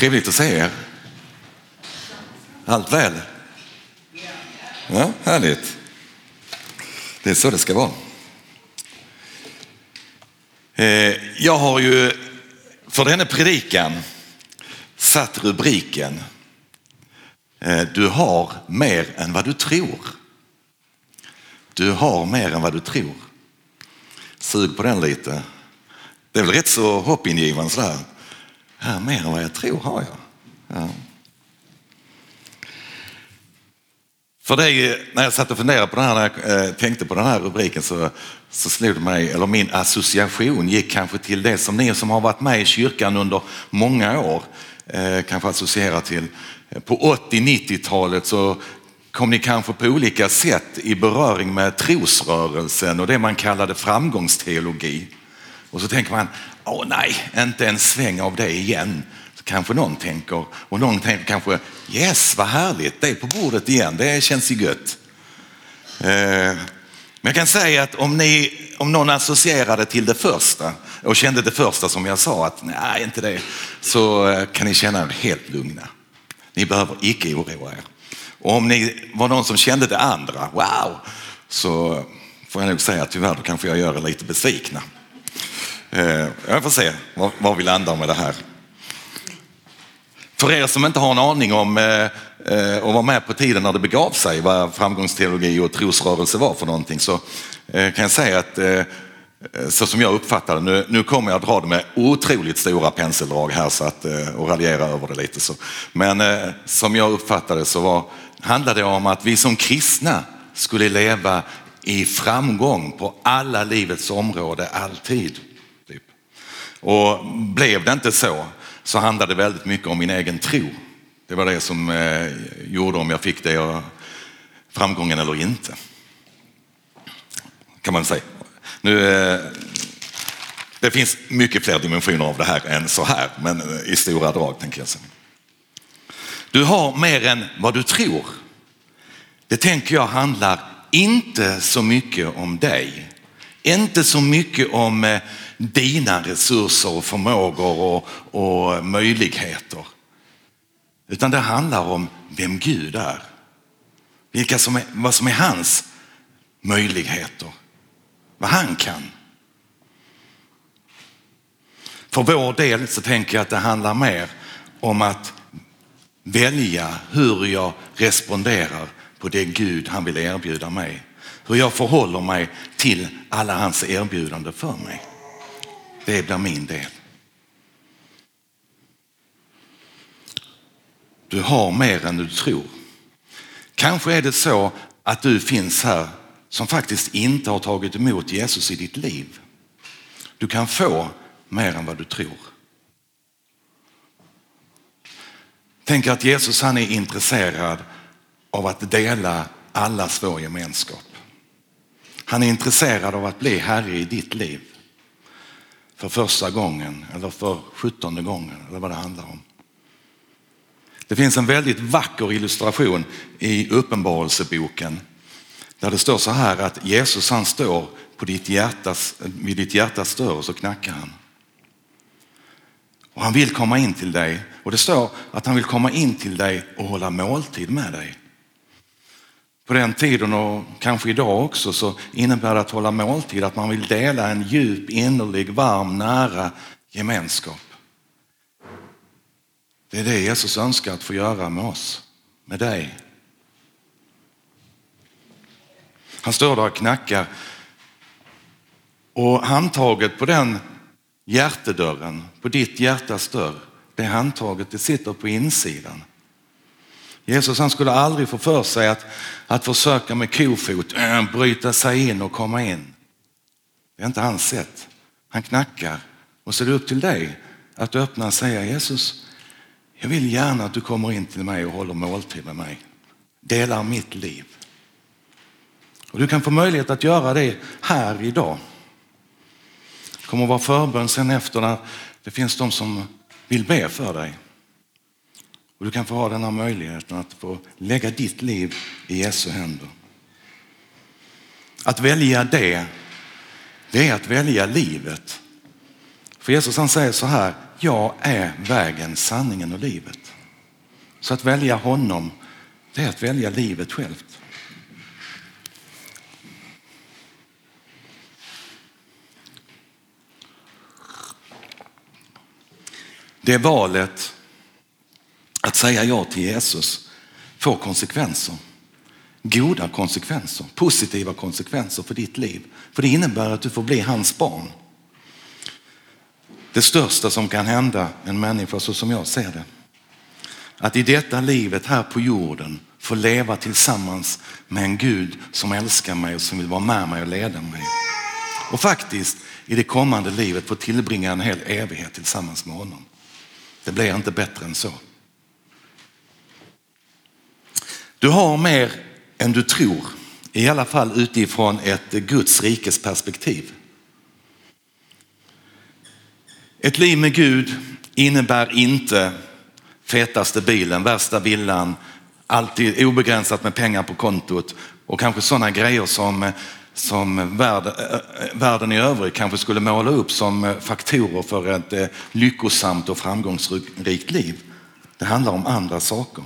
Trevligt att se er. Allt väl? Ja, härligt. Det är så det ska vara. Eh, jag har ju för denna predikan satt rubriken eh, Du har mer än vad du tror. Du har mer än vad du tror. Sug på den lite. Det är väl rätt så hoppingivande sådär. Ja, mer än vad jag tror har jag. Ja. För det, när jag satt och funderade på den här, när jag eh, tänkte på den här rubriken så, så slog det mig, eller min association gick kanske till det som ni som har varit med i kyrkan under många år eh, kanske associerar till. På 80-90-talet så kom ni kanske på olika sätt i beröring med trosrörelsen och det man kallade framgångsteologi. Och så tänker man, åh nej, inte en sväng av det igen. Så kanske någon tänker, och någon tänker kanske, yes vad härligt, det är på bordet igen, det känns ju gött. Eh, men jag kan säga att om, ni, om någon associerade till det första och kände det första som jag sa, att nej inte det, så eh, kan ni känna er helt lugna. Ni behöver icke oroa er. Och om ni var någon som kände det andra, wow, så får jag nog säga att tyvärr då kanske jag gör er lite besvikna. Eh, jag får se var, vi landar med det här. För er som inte har en aning om eh, eh, och var med på tiden när det begav sig vad framgångsteologi och trosrörelse var för någonting så kan jag säga att så som jag uppfattar nu, nu kommer jag att dra det med otroligt stora penseldrag här så att, och raljera över det lite. Så. Men som jag uppfattade så var, handlade det om att vi som kristna skulle leva i framgång på alla livets område alltid. Och blev det inte så, så handlade det väldigt mycket om min egen tro. Det var det som eh, gjorde om jag fick det jag, framgången eller inte. Kan man säga. Nu, eh, det finns mycket fler dimensioner av det här än så här, men eh, i stora drag tänker jag säga. Du har mer än vad du tror. Det tänker jag handlar inte så mycket om dig. Inte så mycket om dina resurser och förmågor och, och möjligheter. Utan det handlar om vem Gud är. Vilka som är, vad som är hans möjligheter. Vad han kan. För vår del så tänker jag att det handlar mer om att välja hur jag responderar på det Gud han vill erbjuda mig. Hur jag förhåller mig till alla hans erbjudanden för mig. Det blir min del. Du har mer än du tror. Kanske är det så att du finns här som faktiskt inte har tagit emot Jesus i ditt liv. Du kan få mer än vad du tror. Tänk att Jesus han är intresserad av att dela allas vår gemenskap. Han är intresserad av att bli Herre i ditt liv för första gången eller för sjuttonde gången eller vad det handlar om. Det finns en väldigt vacker illustration i Uppenbarelseboken där det står så här att Jesus han står på ditt hjärtas, vid ditt hjärtas dörr och så knackar han. Och han vill komma in till dig och det står att han vill komma in till dig och hålla måltid med dig. På den tiden och kanske idag också så innebär det att hålla måltid att man vill dela en djup, innerlig, varm, nära gemenskap. Det är det Jesus önskar att få göra med oss, med dig. Han står där och knackar och handtaget på den hjärtedörren, på ditt hjärtas dörr, det handtaget det sitter på insidan. Jesus han skulle aldrig få för sig att, att försöka med kofot äh, bryta sig in och komma in. Det är inte hans sätt. Han knackar och så är det upp till dig att öppna och säga Jesus, jag vill gärna att du kommer in till mig och håller måltid med mig. Delar mitt liv. Och du kan få möjlighet att göra det här idag. Det kommer att vara förbön sen efter när det finns de som vill be för dig. Och du kan få ha den här möjligheten att få lägga ditt liv i Jesu händer. Att välja det, det är att välja livet. För Jesus han säger så här, jag är vägen, sanningen och livet. Så att välja honom, det är att välja livet självt. Det valet att säga ja till Jesus får konsekvenser. Goda konsekvenser, positiva konsekvenser för ditt liv. För det innebär att du får bli hans barn. Det största som kan hända en människa så som jag ser det. Att i detta livet här på jorden få leva tillsammans med en Gud som älskar mig och som vill vara med mig och leda mig. Och faktiskt i det kommande livet få tillbringa en hel evighet tillsammans med honom. Det blir inte bättre än så. Du har mer än du tror, i alla fall utifrån ett Guds rikes perspektiv. Ett liv med Gud innebär inte fetaste bilen, värsta villan, alltid obegränsat med pengar på kontot och kanske sådana grejer som, som världen, eh, världen i övrigt kanske skulle måla upp som faktorer för ett eh, lyckosamt och framgångsrikt liv. Det handlar om andra saker.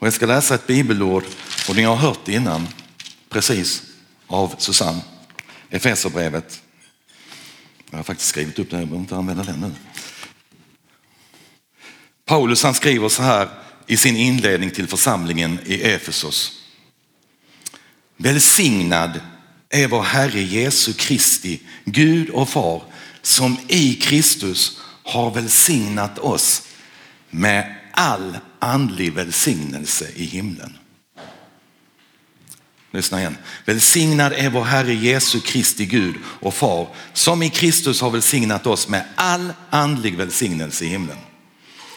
Och jag ska läsa ett bibelord och ni har hört det innan, precis, av Susanne. Efeserbrevet. Jag har faktiskt skrivit upp det, jag behöver inte använda den nu. Paulus han skriver så här i sin inledning till församlingen i Efesos. Välsignad är vår Herre Jesu Kristi, Gud och Far, som i Kristus har välsignat oss med all andlig välsignelse i himlen. Lyssna igen. Välsignad är vår Herre Jesu Kristi Gud och Far som i Kristus har välsignat oss med all andlig välsignelse i himlen.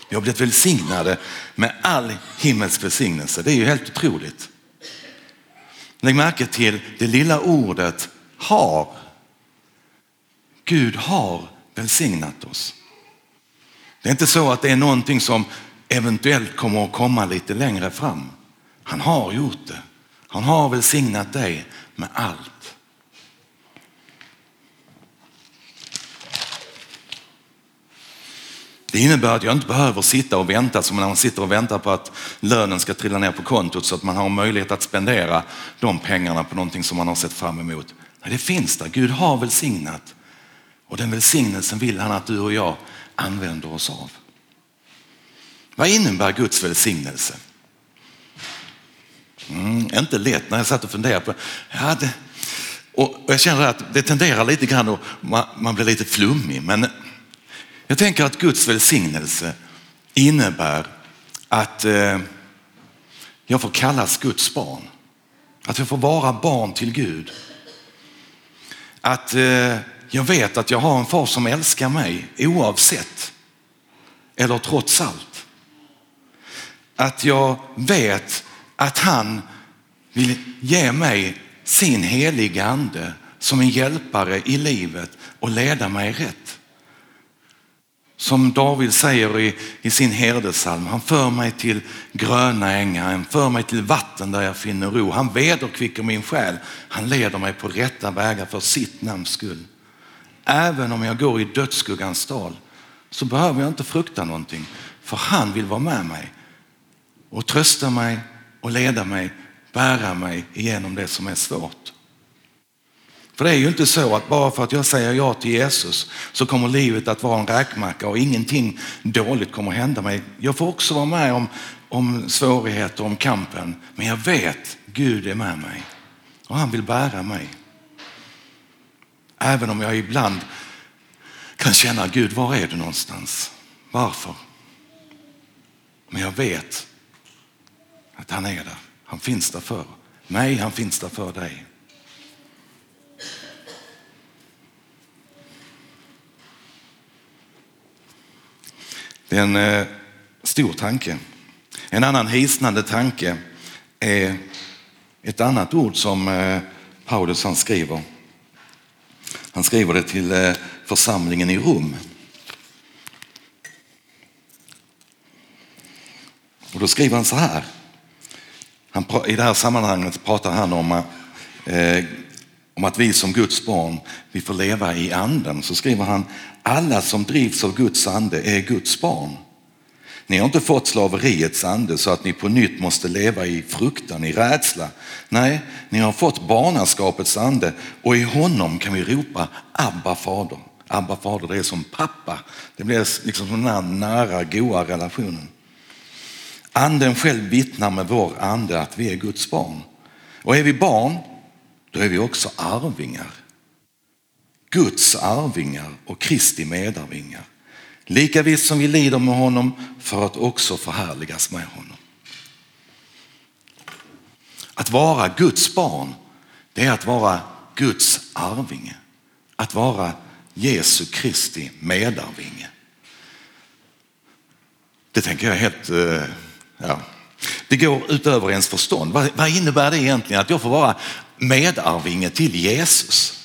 Vi har blivit välsignade med all himmelsk välsignelse. Det är ju helt otroligt. Lägg märke till det lilla ordet har. Gud har välsignat oss. Det är inte så att det är någonting som eventuellt kommer att komma lite längre fram. Han har gjort det. Han har välsignat dig med allt. Det innebär att jag inte behöver sitta och vänta som när man sitter och väntar på att lönen ska trilla ner på kontot så att man har möjlighet att spendera de pengarna på någonting som man har sett fram emot. Nej, det finns där. Gud har välsignat och den välsignelsen vill han att du och jag använder oss av. Vad innebär Guds välsignelse? Mm, inte lätt när jag satt och funderade på ja, det. Och jag känner att det tenderar lite grann och man, man blir lite flummig. Men jag tänker att Guds välsignelse innebär att eh, jag får kallas Guds barn. Att jag får vara barn till Gud. Att eh, jag vet att jag har en far som älskar mig oavsett eller trots allt att jag vet att han vill ge mig sin heliga ande som en hjälpare i livet och leda mig rätt. Som David säger i, i sin herdesalm, han för mig till gröna ängar, han för mig till vatten där jag finner ro. Han vederkvicker min själ, han leder mig på rätta vägar för sitt namns skull. Även om jag går i dödsskuggans dal så behöver jag inte frukta någonting, för han vill vara med mig och trösta mig och leda mig, bära mig igenom det som är svårt. För det är ju inte så att bara för att jag säger ja till Jesus så kommer livet att vara en räkmacka och ingenting dåligt kommer hända mig. Jag får också vara med om, om svårigheter, om kampen. Men jag vet Gud är med mig och han vill bära mig. Även om jag ibland kan känna Gud, var är du någonstans? Varför? Men jag vet att han är där. Han finns där för mig, han finns där för dig. Det är en eh, stor tanke. En annan hisnande tanke är ett annat ord som eh, Paulus han skriver. Han skriver det till eh, församlingen i Rom. Och då skriver han så här. Han, I det här sammanhanget pratar han om eh, om att vi som Guds barn, vi får leva i anden, så skriver han, alla som drivs av Guds ande är Guds barn. Ni har inte fått slaveriets ande så att ni på nytt måste leva i fruktan, i rädsla. Nej, ni har fått barnaskapets ande och i honom kan vi ropa Abba fader. Abba fader, det är som pappa. Det blir liksom den här nära, goa relationen. Anden själv vittnar med vår ande att vi är Guds barn. Och är vi barn, då är vi också arvingar. Guds arvingar och Kristi medarvingar. Lika visst som vi lider med honom för att också förhärligas med honom. Att vara Guds barn, det är att vara Guds arvinge. Att vara Jesu Kristi medarvinge. Det tänker jag är helt, eh, ja, det går utöver ens förstånd. Vad, vad innebär det egentligen att jag får vara medarvinge till Jesus?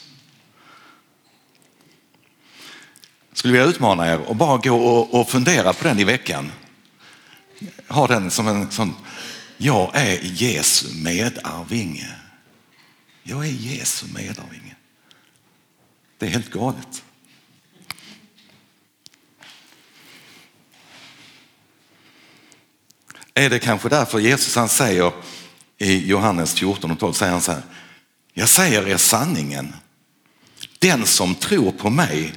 skulle vilja utmana er och bara gå och, och fundera på den i veckan. Ha den som en sån, jag är Jesu medarvinge. Jag är Jesu medarvinge. Det är helt galet. Är det kanske därför Jesus han säger i Johannes 14 och 12 säger han så här. Jag säger er sanningen. Den som tror på mig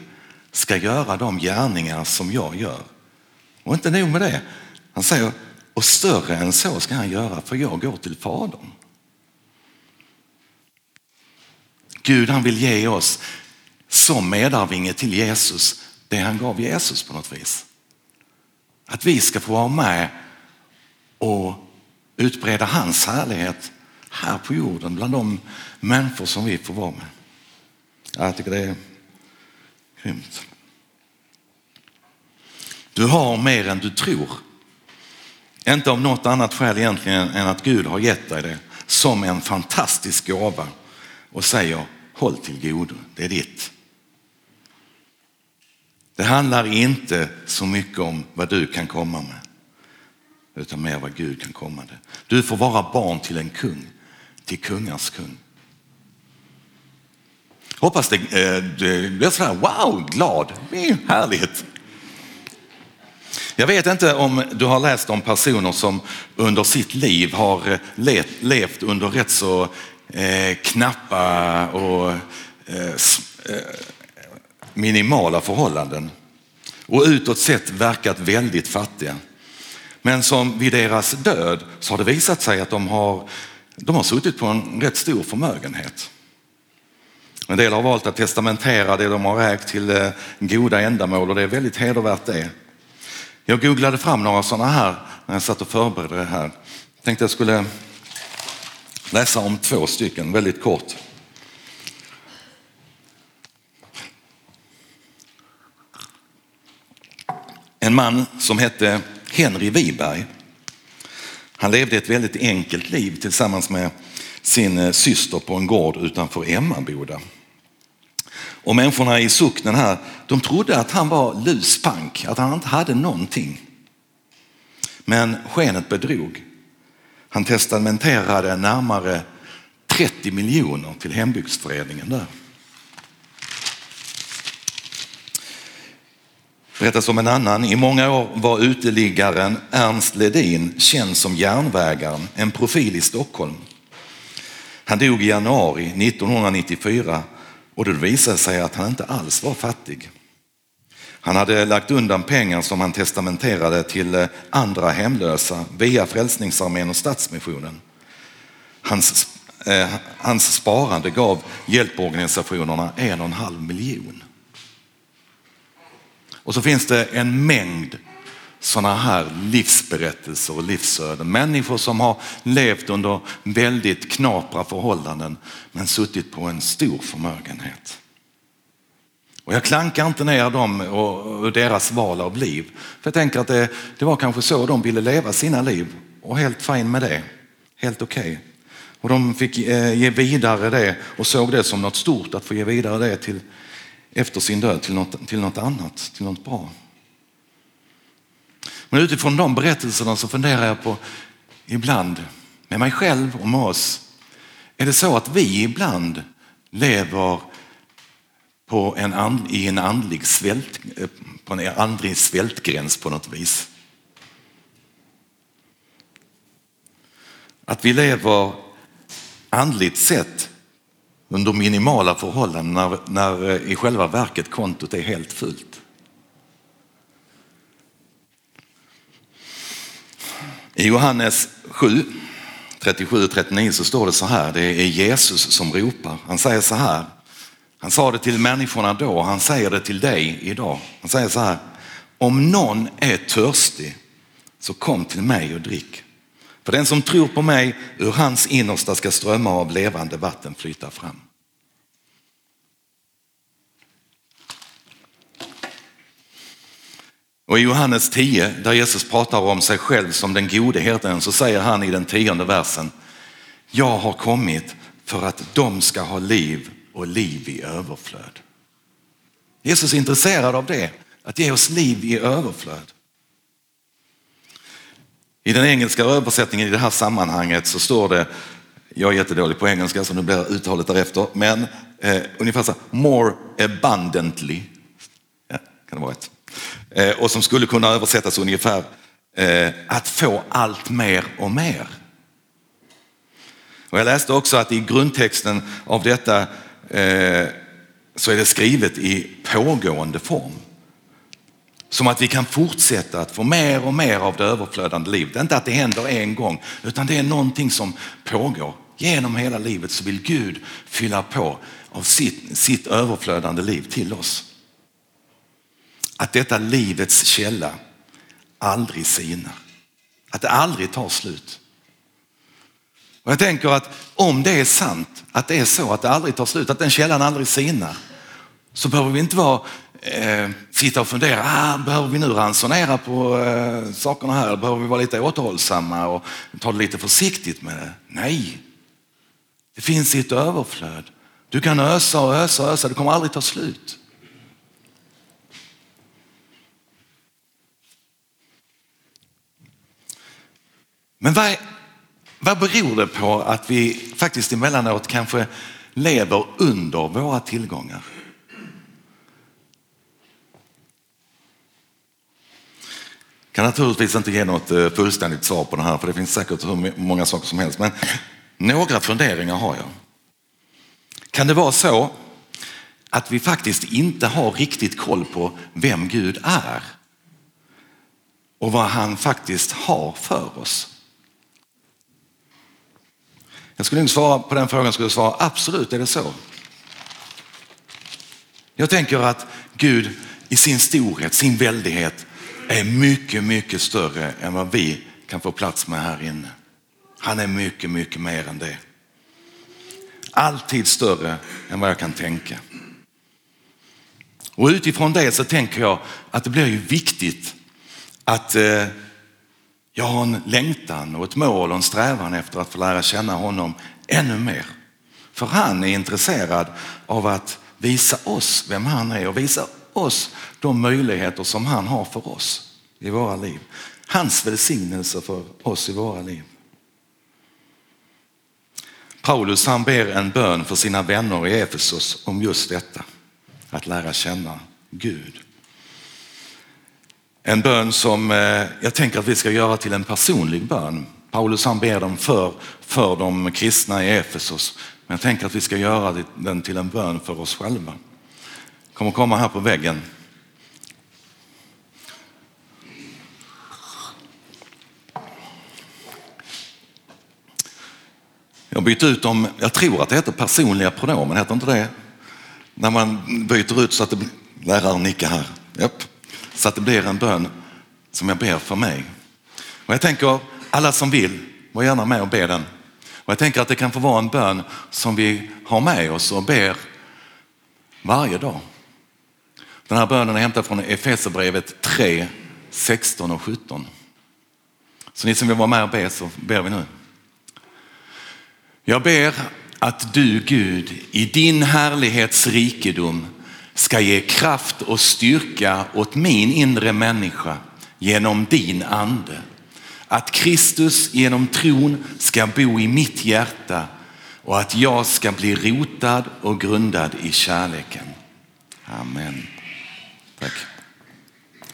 ska göra de gärningar som jag gör. Och inte nog med det. Han säger, och större än så ska han göra för jag går till Fadern. Gud han vill ge oss som medarvinge till Jesus det han gav Jesus på något vis. Att vi ska få vara med och utbreda hans härlighet här på jorden bland de människor som vi får vara med. Jag tycker det är Grymt. Du har mer än du tror. Inte av något annat skäl egentligen än att Gud har gett dig det som en fantastisk gåva och säger håll till godo, det är ditt. Det handlar inte så mycket om vad du kan komma med utan mer vad Gud kan komma det. Du får vara barn till en kung, till kungars kung. Hoppas det, eh, det blir sådär wow, glad, härligt. Jag vet inte om du har läst om personer som under sitt liv har eh, levt under rätt så eh, knappa och eh, eh, minimala förhållanden och utåt sett verkat väldigt fattiga. Men som vid deras död så har det visat sig att de har, de har suttit på en rätt stor förmögenhet. En del har valt att testamentera det de har ägt till eh, goda ändamål och det är väldigt hedervärt det. Jag googlade fram några sådana här när jag satt och förberedde det här. Jag tänkte jag skulle läsa om två stycken väldigt kort. En man som hette Henry Wiberg. Han levde ett väldigt enkelt liv tillsammans med sin eh, syster på en gård utanför Emmaboda. Och människorna i socknen här, de trodde att han var luspank, att han inte hade någonting. Men skenet bedrog. Han testamenterade närmare 30 miljoner till hembygdsföreningen där. Berättas om en annan. I många år var uteliggaren Ernst Ledin känd som järnvägaren, en profil i Stockholm. Han dog i januari 1994 och det visade sig att han inte alls var fattig. Han hade lagt undan pengar som han testamenterade till eh, andra hemlösa via Frälsningsarmén och Stadsmissionen. Hans, eh, hans sparande gav hjälporganisationerna en och en halv miljon. Och så finns det en mängd sådana här livsberättelser och livsöden. Människor som har levt under väldigt knapra förhållanden men suttit på en stor förmögenhet. Och jag klankar inte ner dem och deras val av liv. För jag tänker att det, det var kanske så de ville leva sina liv och helt fint med det. Helt okej. Okay. Och de fick eh, ge vidare det och såg det som något stort att få ge vidare det till, efter sin död till något, till något annat, till något bra. Men utifrån de berättelserna så funderar jag på ibland med mig själv och med oss. Är det så att vi ibland lever på en and, i en andlig, svält, eh, på en andlig svältgräns på något vis. Att vi lever andligt sett under minimala förhållanden när, när eh, i själva verket kontot är helt fullt. I Johannes 7, 37 och 39 så står det så här, det är Jesus som ropar. Han säger så här, han sa det till människorna då, och han säger det till dig idag. Han säger så här, om någon är törstig så kom till mig och drick. För den som tror på mig, ur hans innersta ska strömmar av levande vatten flyta fram. Och i Johannes 10, där Jesus pratar om sig själv som den gode herden, så säger han i den tionde versen, jag har kommit för att de ska ha liv och liv i överflöd. Jesus är intresserad av det, att ge oss liv i överflöd. I den engelska översättningen i det här sammanhanget så står det, jag är jättedålig på engelska så nu blir uttalet därefter, men eh, ungefär så more abundantly. Ja, kan det vara ett. Eh, och som skulle kunna översättas ungefär eh, att få allt mer och mer. Och jag läste också att i grundtexten av detta eh, så är det skrivet i pågående form. Som att vi kan fortsätta att få mer och mer av det överflödande livet. Det är inte att det händer en gång, utan det är någonting som pågår. Genom hela livet så vill Gud fylla på av sitt, sitt överflödande liv till oss. Att detta livets källa aldrig sinar. Att det aldrig tar slut. Och jag tänker att om det är sant, att det är så att det aldrig tar slut, att den källan aldrig sinar, så behöver vi inte vara, eh, sitta och fundera, ah, behöver vi nu ransonera på eh, sakerna här? Behöver vi vara lite återhållsamma och ta det lite försiktigt med det? Nej, det finns i ett överflöd. Du kan ösa och ösa och ösa, det kommer aldrig ta slut. Men vad, vad beror det på att vi faktiskt emellanåt kanske lever under våra tillgångar? Kan naturligtvis inte ge något eh, fullständigt svar på det här för det finns säkert hur många saker som helst. Men några funderingar har jag. Kan det vara så att vi faktiskt inte har riktigt koll på vem Gud är och vad han faktiskt har för oss? Jag skulle inte svara på den frågan, jag skulle svara absolut är det så. Jag tänker att Gud i sin storhet, sin väldighet är mycket, mycket större än vad vi kan få plats med här inne. Han är mycket, mycket mer än det. Alltid större än vad jag kan tänka. Och utifrån det så tänker jag att det blir ju viktigt att eh, jag har en längtan och ett mål och en strävan efter att få lära känna honom ännu mer. För han är intresserad av att visa oss vem han är och visa oss de möjligheter som han har för oss i våra liv. Hans välsignelse för oss i våra liv. Paulus han ber en bön för sina vänner i Efesos om just detta, att lära känna Gud. En bön som eh, jag tänker att vi ska göra till en personlig bön. Paulus han ber dem för, för de kristna i Efesos. Men jag tänker att vi ska göra den till en bön för oss själva kommer komma här på väggen. Jag har bytt ut dem, jag tror att det heter personliga pronomen, heter inte det? När man byter ut så att det, läraren nickar här. Japp så att det blir en bön som jag ber för mig. Och jag tänker alla som vill, var gärna med och be den. Och jag tänker att det kan få vara en bön som vi har med oss och ber varje dag. Den här bönen är hämtad från Efesierbrevet 3, 16 och 17. Så ni som vill vara med och be så ber vi nu. Jag ber att du Gud i din härlighets rikedom ska ge kraft och styrka åt min inre människa genom din ande. Att Kristus genom tron ska bo i mitt hjärta och att jag ska bli rotad och grundad i kärleken. Amen. Tack.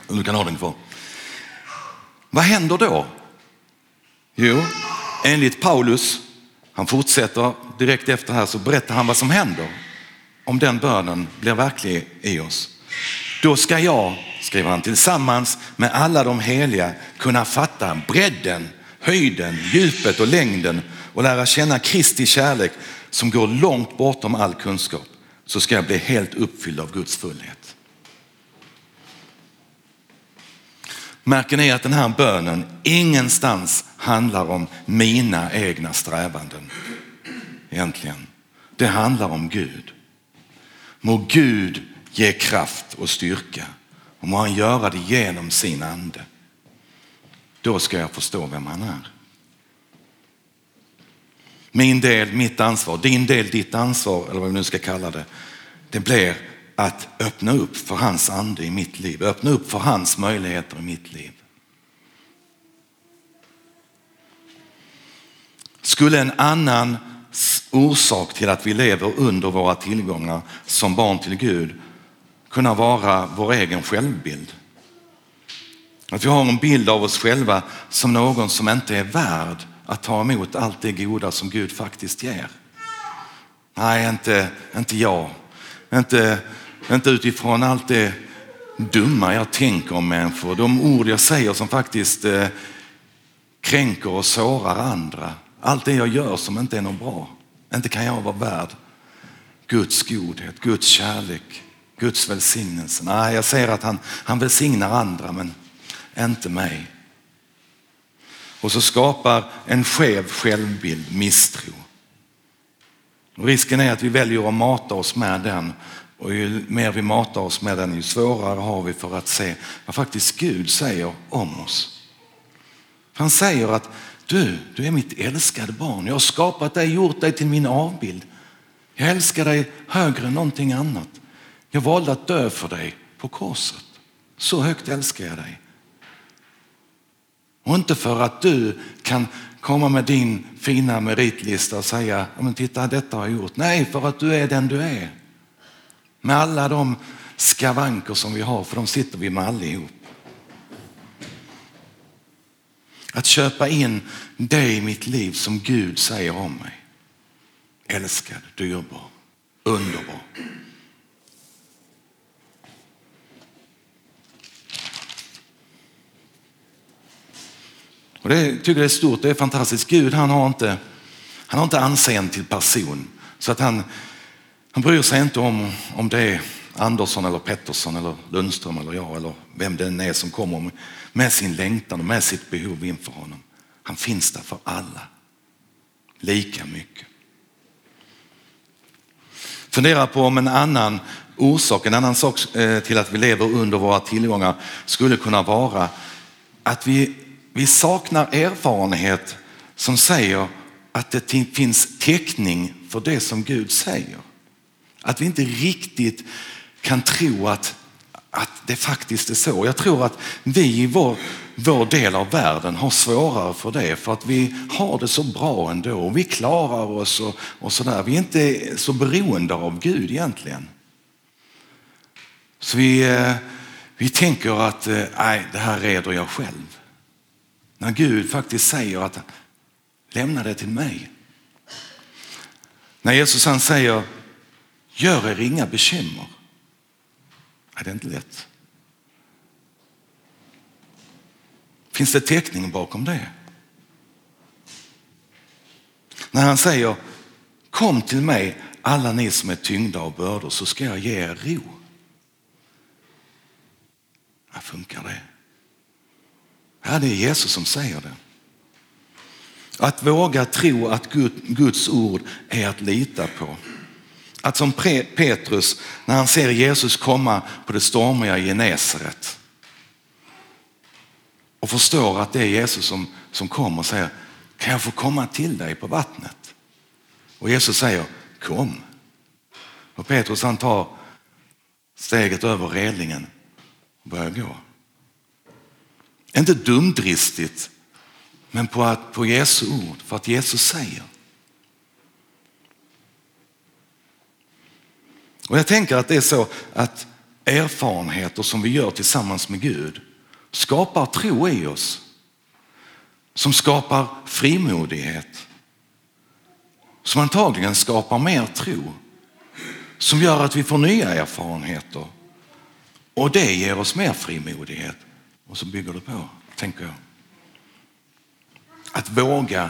Du kan ha den kvar. Vad händer då? Jo, enligt Paulus, han fortsätter direkt efter här, så berättar han vad som händer om den bönen blir verklig i oss. Då ska jag, skriver han, tillsammans med alla de heliga kunna fatta bredden, höjden, djupet och längden och lära känna Kristi kärlek som går långt bortom all kunskap. Så ska jag bli helt uppfylld av Guds fullhet. Märker ni att den här bönen ingenstans handlar om mina egna strävanden egentligen. Det handlar om Gud. Må Gud ge kraft och styrka och må han göra det genom sin ande. Då ska jag förstå vem han är. Min del, mitt ansvar, din del, ditt ansvar eller vad vi nu ska kalla det. Det blir att öppna upp för hans ande i mitt liv, öppna upp för hans möjligheter i mitt liv. Skulle en annan orsak till att vi lever under våra tillgångar som barn till Gud kunna vara vår egen självbild? Att vi har en bild av oss själva som någon som inte är värd att ta emot allt det goda som Gud faktiskt ger. Nej, inte, inte jag. Inte, inte utifrån allt det dumma jag tänker om människor, de ord jag säger som faktiskt eh, kränker och sårar andra. Allt det jag gör som inte är något bra. Inte kan jag vara värd Guds godhet, Guds kärlek, Guds välsignelse. Nej, jag säger att han, han välsignar andra men inte mig. Och så skapar en skev självbild misstro. Och risken är att vi väljer att mata oss med den och ju mer vi matar oss med den ju svårare har vi för att se vad faktiskt Gud säger om oss. Han säger att du, du är mitt älskade barn. Jag har skapat dig, gjort dig till min avbild. Jag älskar dig högre än någonting annat. Jag valde att dö för dig på korset. Så högt älskar jag dig. Och inte för att du kan komma med din fina meritlista och säga, men titta detta har jag gjort. Nej, för att du är den du är. Med alla de skavanker som vi har, för de sitter vi med allihop. Att köpa in det i mitt liv som Gud säger om mig. Älskad, dyrbar, underbar. Och det tycker jag är stort, det är fantastiskt. Gud han har inte, han har inte anseende till person. Så att han, han bryr sig inte om, om det är Andersson eller Pettersson eller Lundström eller jag eller vem det än är som kommer med sin längtan och med sitt behov inför honom. Han finns där för alla. Lika mycket. Fundera på om en annan orsak, en annan sak eh, till att vi lever under våra tillgångar skulle kunna vara att vi, vi saknar erfarenhet som säger att det finns täckning för det som Gud säger. Att vi inte riktigt kan tro att, att det faktiskt är så. Jag tror att vi i vår, vår del av världen har svårare för det för att vi har det så bra ändå. Vi klarar oss och, och sådär. Vi är inte så beroende av Gud egentligen. Så vi, eh, vi tänker att eh, nej, det här reder jag själv. När Gud faktiskt säger att lämna det till mig. När Jesus han säger gör er inga bekymmer. Nej, det är inte lätt. Finns det täckning bakom det? När han säger kom till mig alla ni som är tyngda av bördor så ska jag ge er ro. Här funkar det? Ja, det är Jesus som säger det. Att våga tro att Guds ord är att lita på. Att som Petrus, när han ser Jesus komma på det stormiga Genesaret och förstår att det är Jesus som, som kommer och säger, kan jag få komma till dig på vattnet? Och Jesus säger, kom. Och Petrus han tar steget över relingen och börjar gå. Inte dumdristigt, men på, att, på Jesu ord, för att Jesus säger. Och jag tänker att det är så att erfarenheter som vi gör tillsammans med Gud skapar tro i oss. Som skapar frimodighet. Som antagligen skapar mer tro. Som gör att vi får nya erfarenheter. Och det ger oss mer frimodighet. Och så bygger det på, tänker jag. Att våga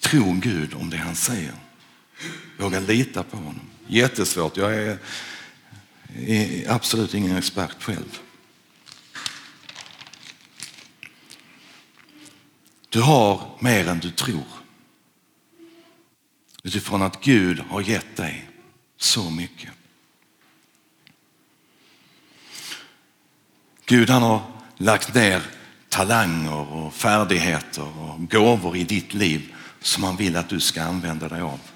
tro Gud om det han säger. Våga lita på honom. Jättesvårt. Jag är, är absolut ingen expert själv. Du har mer än du tror. Utifrån att Gud har gett dig så mycket. Gud han har lagt ner talanger och färdigheter och gåvor i ditt liv som han vill att du ska använda dig av.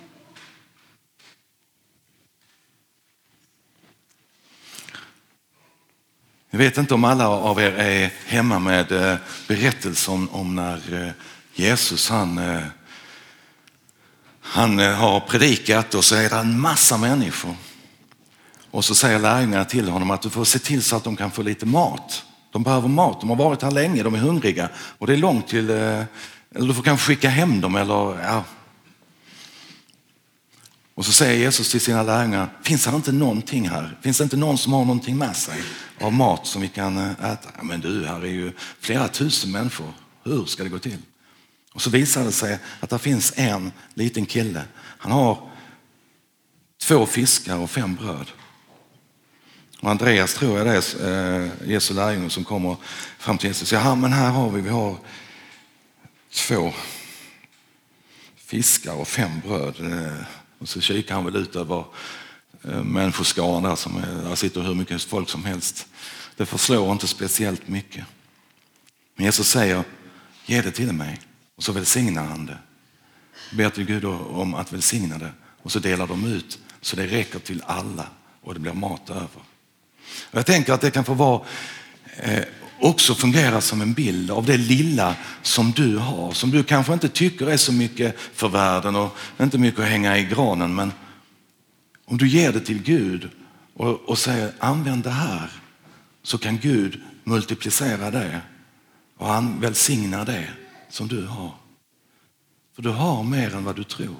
Jag vet inte om alla av er är hemma med eh, berättelsen om när eh, Jesus han, eh, han har predikat och så är det en massa människor. Och så säger lärjungarna till honom att du får se till så att de kan få lite mat. De behöver mat, de har varit här länge, de är hungriga och det är långt till, eller du får kanske skicka hem dem eller ja, och så säger Jesus till sina lärjungar, finns det inte någonting här? Finns det inte någon som har någonting med sig av mat som vi kan eh, äta? Ja, men du, här är ju flera tusen människor. Hur ska det gå till? Och så visar det sig att det finns en liten kille. Han har två fiskar och fem bröd. Och Andreas tror jag det är, eh, Jesu lärjunge som kommer fram till Jesus ja men här har vi, vi har två fiskar och fem bröd. Eh, och så kikar han väl ut över eh, människoskaran där, som är, där sitter hur mycket folk som helst. Det förslår inte speciellt mycket. Men Jesus säger, ge det till mig. Och så välsignar han det. Ber till Gud om att välsigna det. Och så delar de ut så det räcker till alla och det blir mat över. Och jag tänker att det kan få vara eh, också fungera som en bild av det lilla som du har, som du kanske inte tycker är så mycket för världen och inte mycket att hänga i granen. Men om du ger det till Gud och, och säger använd det här så kan Gud multiplicera det och han välsignar det som du har. För du har mer än vad du tror.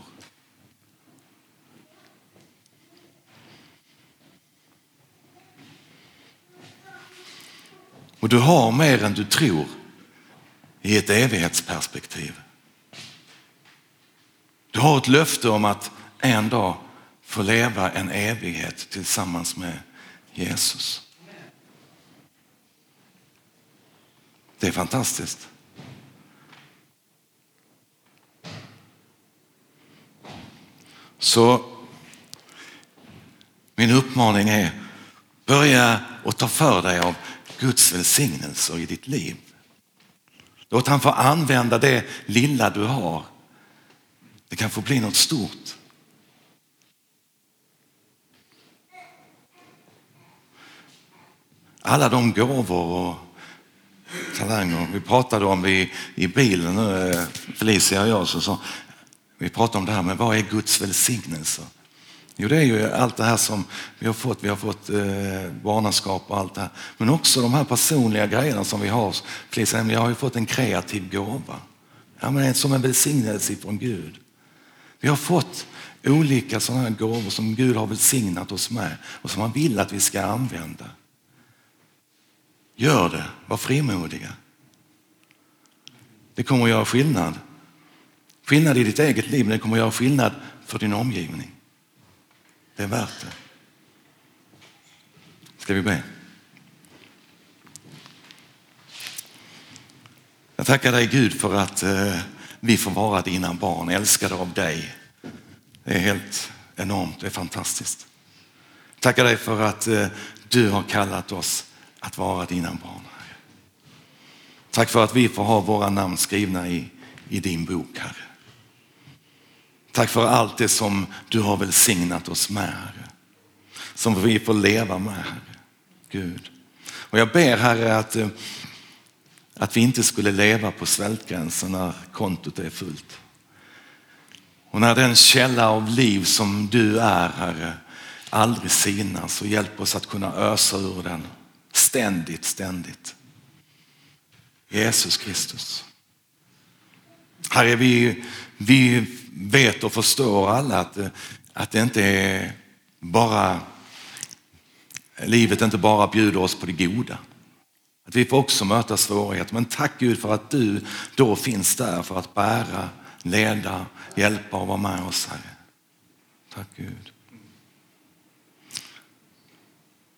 Och du har mer än du tror i ett evighetsperspektiv. Du har ett löfte om att en dag få leva en evighet tillsammans med Jesus. Det är fantastiskt. Så min uppmaning är, börja och ta för dig av Guds välsignelser i ditt liv. Låt han få använda det lilla du har. Det kan få bli något stort. Alla de gåvor och talanger, vi pratade om i, i bilen nu, eh, Felicia och jag, så, så, vi pratade om det här med vad är Guds välsignelser? Jo, det är ju allt det här som vi har fått. Vi har fått eh, barnaskap och allt det här. Men också de här personliga grejerna som vi har. Felicia, jag har ju fått en kreativ gåva. Ja, men det är som en välsignelse från Gud. Vi har fått olika sådana här gåvor som Gud har välsignat oss med och som han vill att vi ska använda. Gör det, var frimodiga. Det kommer att göra skillnad. Skillnad i ditt eget liv, men det kommer att göra skillnad för din omgivning. Det är värt det. Ska vi be? Jag tackar dig Gud för att eh, vi får vara dina barn, älskade av dig. Det är helt enormt, det är fantastiskt. Tackar dig för att eh, du har kallat oss att vara dina barn. Tack för att vi får ha våra namn skrivna i, i din bok, Herre. Tack för allt det som du har välsignat oss med, Herre. Som vi får leva med, Herre. Gud. Och jag ber, Herre, att, eh, att vi inte skulle leva på svältgränsen när kontot är fullt. Och när den källa av liv som du är, Herre, aldrig sinar så hjälp oss att kunna ösa ur den ständigt, ständigt. Jesus Kristus. Herre, vi, vi vet och förstår alla att, att det inte är bara, livet inte bara bjuder oss på det goda. Att vi får också möta svårigheter. Men tack Gud för att du då finns där för att bära, leda, hjälpa och vara med oss Herre. Tack Gud.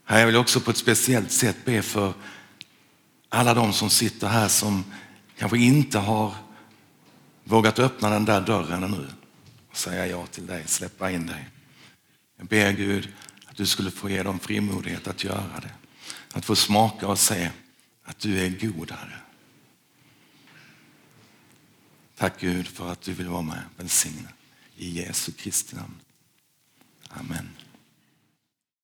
Herre, jag vill också på ett speciellt sätt be för alla de som sitter här som kanske inte har vågat öppna den där dörren nu och säga ja till dig, släppa in dig. Jag ber Gud att du skulle få ge dem frimodighet att göra det. Att få smaka och se att du är god Herre. Tack Gud för att du vill vara med och välsigna. I Jesu Kristi namn. Amen.